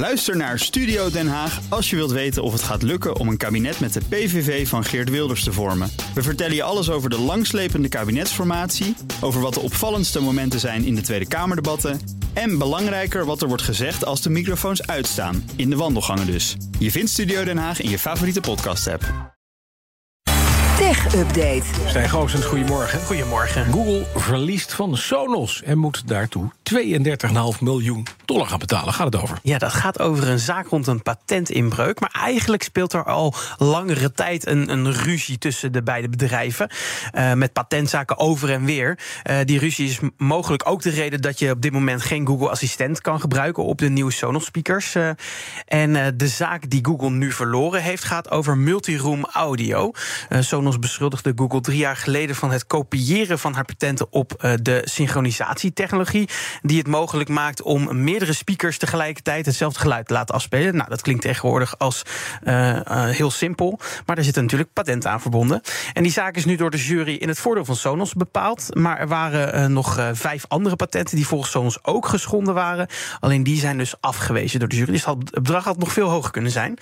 Luister naar Studio Den Haag als je wilt weten of het gaat lukken om een kabinet met de PVV van Geert Wilders te vormen. We vertellen je alles over de langslepende kabinetsformatie, over wat de opvallendste momenten zijn in de Tweede Kamerdebatten en belangrijker wat er wordt gezegd als de microfoons uitstaan, in de wandelgangen dus. Je vindt Studio Den Haag in je favoriete podcast-app. Tech Update. Stijn Goosens, goedemorgen. Goedemorgen. Google verliest van Sonos en moet daartoe 32,5 miljoen dollar betalen. Gaat het over? Ja, dat gaat over een zaak rond een patentinbreuk. Maar eigenlijk speelt er al langere tijd een, een ruzie tussen de beide bedrijven. Uh, met patentzaken over en weer. Uh, die ruzie is mogelijk ook de reden dat je op dit moment geen Google Assistent kan gebruiken op de nieuwe Sonos speakers. Uh, en de zaak die Google nu verloren heeft, gaat over multiroom audio. Sonos beschuldigde Google drie jaar geleden van het kopiëren van haar patenten op de synchronisatietechnologie die het mogelijk maakt om meerdere speakers tegelijkertijd hetzelfde geluid te laten afspelen. Nou, dat klinkt tegenwoordig als uh, uh, heel simpel, maar er zitten natuurlijk patenten aan verbonden. En die zaak is nu door de jury in het voordeel van Sonos bepaald. Maar er waren uh, nog vijf andere patenten die volgens Sonos ook geschonden waren. Alleen die zijn dus afgewezen door de jury. Dus het bedrag had nog veel hoger kunnen zijn.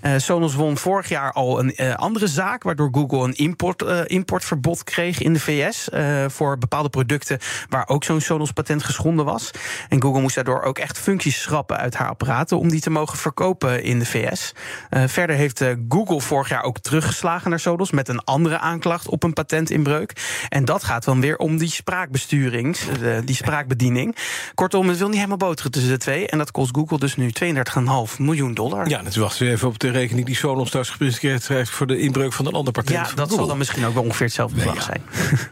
Ja. Sonos won vorig jaar al een andere zaak, waardoor Google een import, importverbod kreeg in de VS voor bepaalde producten waar ook zo'n Sonos patent geschonden was. En Google moest daardoor ook echt functies schrappen uit haar apparaten om die te mogen verkopen in de VS. Uh, verder heeft uh, Google vorig jaar ook teruggeslagen naar Sonos met een andere aanklacht op een patentinbreuk. En dat gaat dan weer om die spraakbesturing, uh, die spraakbediening. Kortom, het wil niet helemaal boteren tussen de twee. En dat kost Google dus nu 32,5 miljoen dollar. Ja, natuurlijk wachten we even op de rekening die Sonos straks gepresenteerd heeft voor de inbreuk van een ander patent. Ja, dat zal dan misschien ook wel ongeveer hetzelfde bedrag ja. zijn.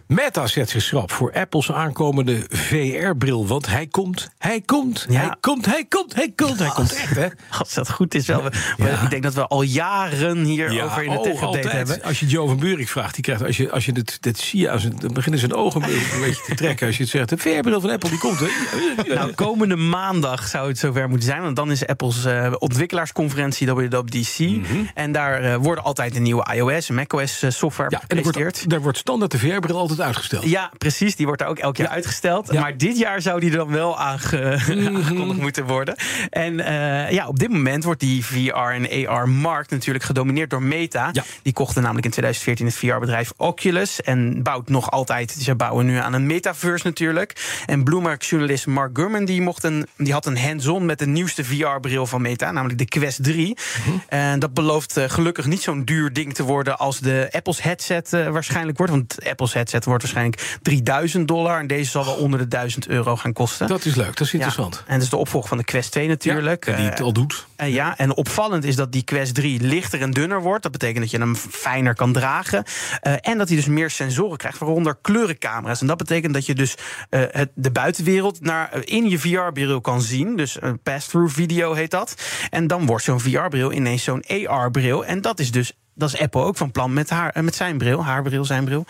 Meta zet zich schrap voor Apple's aankomende VR-bril. Want hij komt, hij komt, ja. Hij komt, hij komt, hij komt. Hij komt echt, hè? Als dat goed is wel. Ja. Ik denk dat we al jaren hierover over in de tech update hebben. Als je Joe van Buurik vraagt, die krijgt, als je, als je dit, dit zie je, dan beginnen zijn ogen een beetje te trekken. Als je het zegt, de VR-bril van Apple, die komt. Hè? Nou, komende maandag zou het zover moeten zijn. Want dan is Apple's uh, ontwikkelaarsconferentie WWDC. Mm -hmm. En daar uh, worden altijd de nieuwe iOS en macOS uh, software ja, gepresenteerd. Wordt, daar wordt standaard de VR-bril altijd uitgesteld. Ja, precies. Die wordt daar ook elk jaar uitgesteld. Maar dit jaar zou die dan wel aange, aangekondigd moeten worden. En uh, ja, op dit moment wordt die VR- en AR-markt natuurlijk gedomineerd door Meta. Ja. Die kochten namelijk in 2014 het VR-bedrijf Oculus. En bouwt nog altijd, ze bouwen nu aan een metaverse natuurlijk. En Bloomberg-journalist Mark Gurman die, mocht een, die had een hands-on met de nieuwste VR-bril van Meta, namelijk de Quest 3. Uh -huh. En dat belooft uh, gelukkig niet zo'n duur ding te worden als de Apple's headset uh, waarschijnlijk wordt. Want Apple's headset wordt waarschijnlijk 3000 dollar. En deze zal wel onder de 1000 euro gaan kosten. Dat is leuk, dat is interessant. Ja. En dat is de opvolger van de Quest 2 natuurlijk. Ja, die het al doet. Uh, ja, en opvallend is dat die Quest 3 lichter en dunner wordt. Dat betekent dat je hem fijner kan dragen. Uh, en dat hij dus meer sensoren krijgt, waaronder kleurencamera's. En dat betekent dat je dus uh, het, de buitenwereld naar, in je VR-bril kan zien. Dus een pass-through video heet dat. En dan wordt zo'n VR-bril ineens zo'n AR-bril. En dat is dus dat is Apple ook van plan met, haar, met zijn bril, haar bril, zijn bril.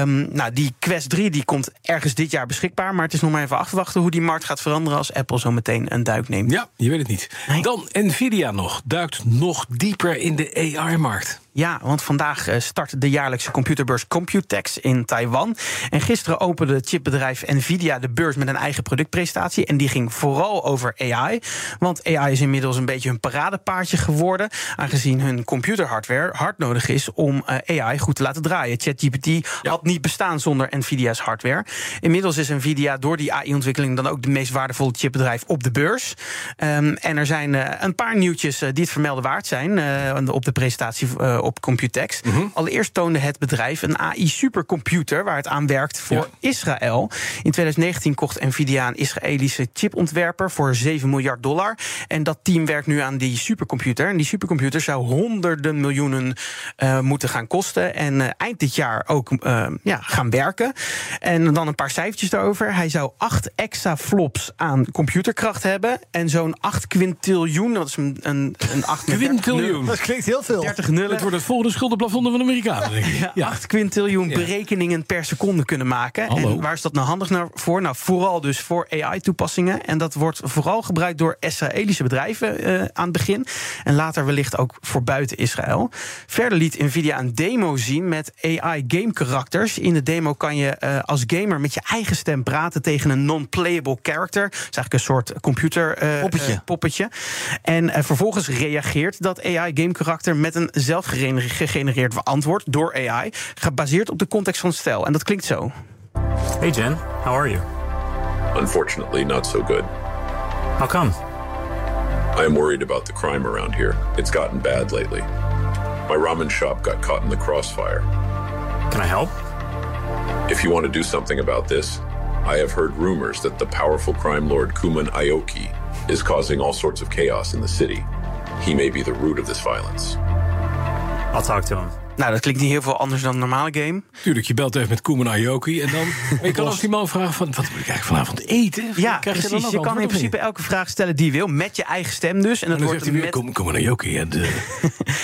Um, nou, die Quest 3 die komt ergens dit jaar beschikbaar. Maar het is nog maar even afwachten hoe die markt gaat veranderen als Apple zo meteen een duik neemt. Ja, je weet het niet. Nee. Dan Nvidia nog, duikt nog dieper in de AR-markt. Ja, want vandaag start de jaarlijkse computerbeurs Computex in Taiwan. En gisteren opende het chipbedrijf Nvidia de beurs met een eigen productpresentatie. En die ging vooral over AI. Want AI is inmiddels een beetje hun paradepaardje geworden. Aangezien hun computerhardware hard nodig is om AI goed te laten draaien. ChatGPT ja. had niet bestaan zonder Nvidia's hardware. Inmiddels is Nvidia door die AI-ontwikkeling dan ook de meest waardevolle chipbedrijf op de beurs. Um, en er zijn uh, een paar nieuwtjes die het vermelden waard zijn uh, op de presentatie op Computex. Mm -hmm. Allereerst toonde het bedrijf een AI-supercomputer waar het aan werkt voor ja. Israël. In 2019 kocht Nvidia een Israëlische chipontwerper voor 7 miljard dollar. En dat team werkt nu aan die supercomputer. En die supercomputer zou honderden miljoenen uh, moeten gaan kosten. En uh, eind dit jaar ook uh, ja, gaan werken. En dan een paar cijfertjes daarover. Hij zou 8 exaflops aan computerkracht hebben. En zo'n 8 quintiljoen. Dat is een, een, een 8 quintiljoen. Dat klinkt heel veel. 30 nullen. Het wordt het volgende schuldenplafond van de Amerikanen. Denk ik. Ja, 8 quintiljoen berekeningen per seconde kunnen maken. Hallo. En waar is dat nou handig nou voor? Nou, vooral dus voor AI-toepassingen. En dat wordt vooral gebruikt door Israëlische bedrijven eh, aan het begin. En later wellicht ook voor buiten Israël. Verder liet Nvidia een demo zien met AI-game-karakters. In de demo kan je eh, als gamer met je eigen stem praten tegen een non-playable character. Dat is eigenlijk een soort computer eh, Poppetje. poppetje. En vervolgens reageert dat AI-game-karakter met een zelf gegenereerd antwoord door AI, gebaseerd op de context van het stijl. En dat klinkt zo. Hey Jen, how are you? Unfortunately, not so good. How come? I am worried about the crime around here. It's gotten bad lately. My ramen shop got caught in the crossfire. Can I help? If you want to do something about this, I have heard rumors that the powerful crime lord Kuman Aoki is causing all sorts of chaos in the city. He may be the root of this violence. I'll talk to him. Nou, dat klinkt niet heel veel anders dan een normale game. Tuurlijk, je belt even met Koeman Ayoki en dan... Je kan ook die man vragen van, wat moet ik eigenlijk vanavond eten? Ja, Krijg je precies. ook Je kan in niet? principe elke vraag stellen die je wil, met je eigen stem dus. En dat En wordt zegt hij weer, met... kom, kom naar Yoki. And, uh,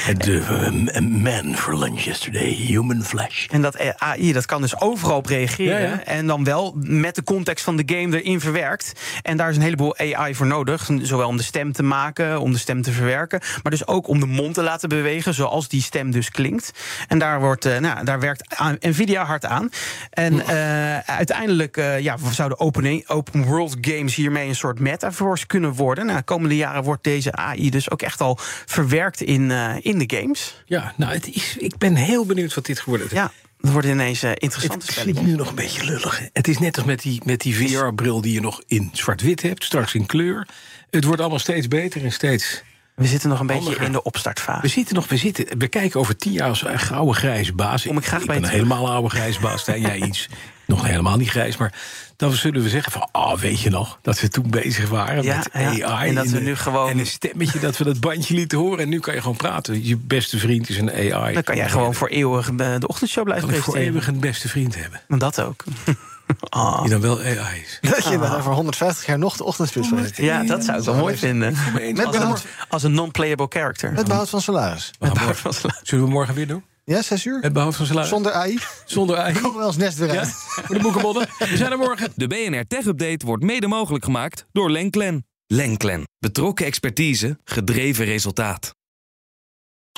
and uh, a man for lunch yesterday, human flesh. En dat eh, AI, dat kan dus overal op reageren. Ja, ja. En dan wel met de context van de game erin verwerkt. En daar is een heleboel AI voor nodig. Zowel om de stem te maken, om de stem te verwerken. Maar dus ook om de mond te laten bewegen, zoals die stem dus klinkt. En daar, wordt, eh, nou, daar werkt Nvidia hard aan. En eh, uiteindelijk eh, ja, zouden open, open world games hiermee een soort metaverse kunnen worden. Nou, de komende jaren wordt deze AI dus ook echt al verwerkt in, in de games. Ja, nou, het is, ik ben heel benieuwd wat dit geworden is. Ja, dat wordt ineens eh, interessante Het klinkt nu nog een beetje lullig. hè. Het is net als met die, met die VR-bril die je nog in zwart-wit hebt, straks in kleur. Het wordt allemaal steeds beter en steeds. We zitten nog een beetje in de We opstartfase. zitten nog, we zitten. We kijken over tien jaar als een gouden grijze baas. Kom ik graag bij ben een helemaal oude grijze baas. Stijn, jij iets nog helemaal niet grijs. Maar dan zullen we zeggen van, ah, weet je nog, dat we toen bezig waren Ja, met ja. AI. En dat we nu gewoon- En een stemmetje dat we dat bandje lieten horen. En nu kan je gewoon praten. Je beste vriend is een AI. Dan kan jij gewoon voor eeuwig eh, de ochtendshow blijven ik voor presenteren. eeuwig een beste vriend hebben. Dat ook. Ah. Die dan wel AI is. Dat je dan over 150 jaar nog de ochtendspits weet. Ja, dat zou ik wel mooi vinden. Met Als een, behoud, als een non-playable character. met behoud van salaris. We gaan morgen- Zullen we morgen weer doen? Ja, 6 uur? Het behoud van salaris? Zonder AI? Zonder AI? Komen we als nest weer Ja? uit. Voor de boekenbonnen. We zijn er morgen. De BNR Tech Update wordt mede mogelijk gemaakt door Lenklen. Lenklen. Betrokken expertise, gedreven resultaat.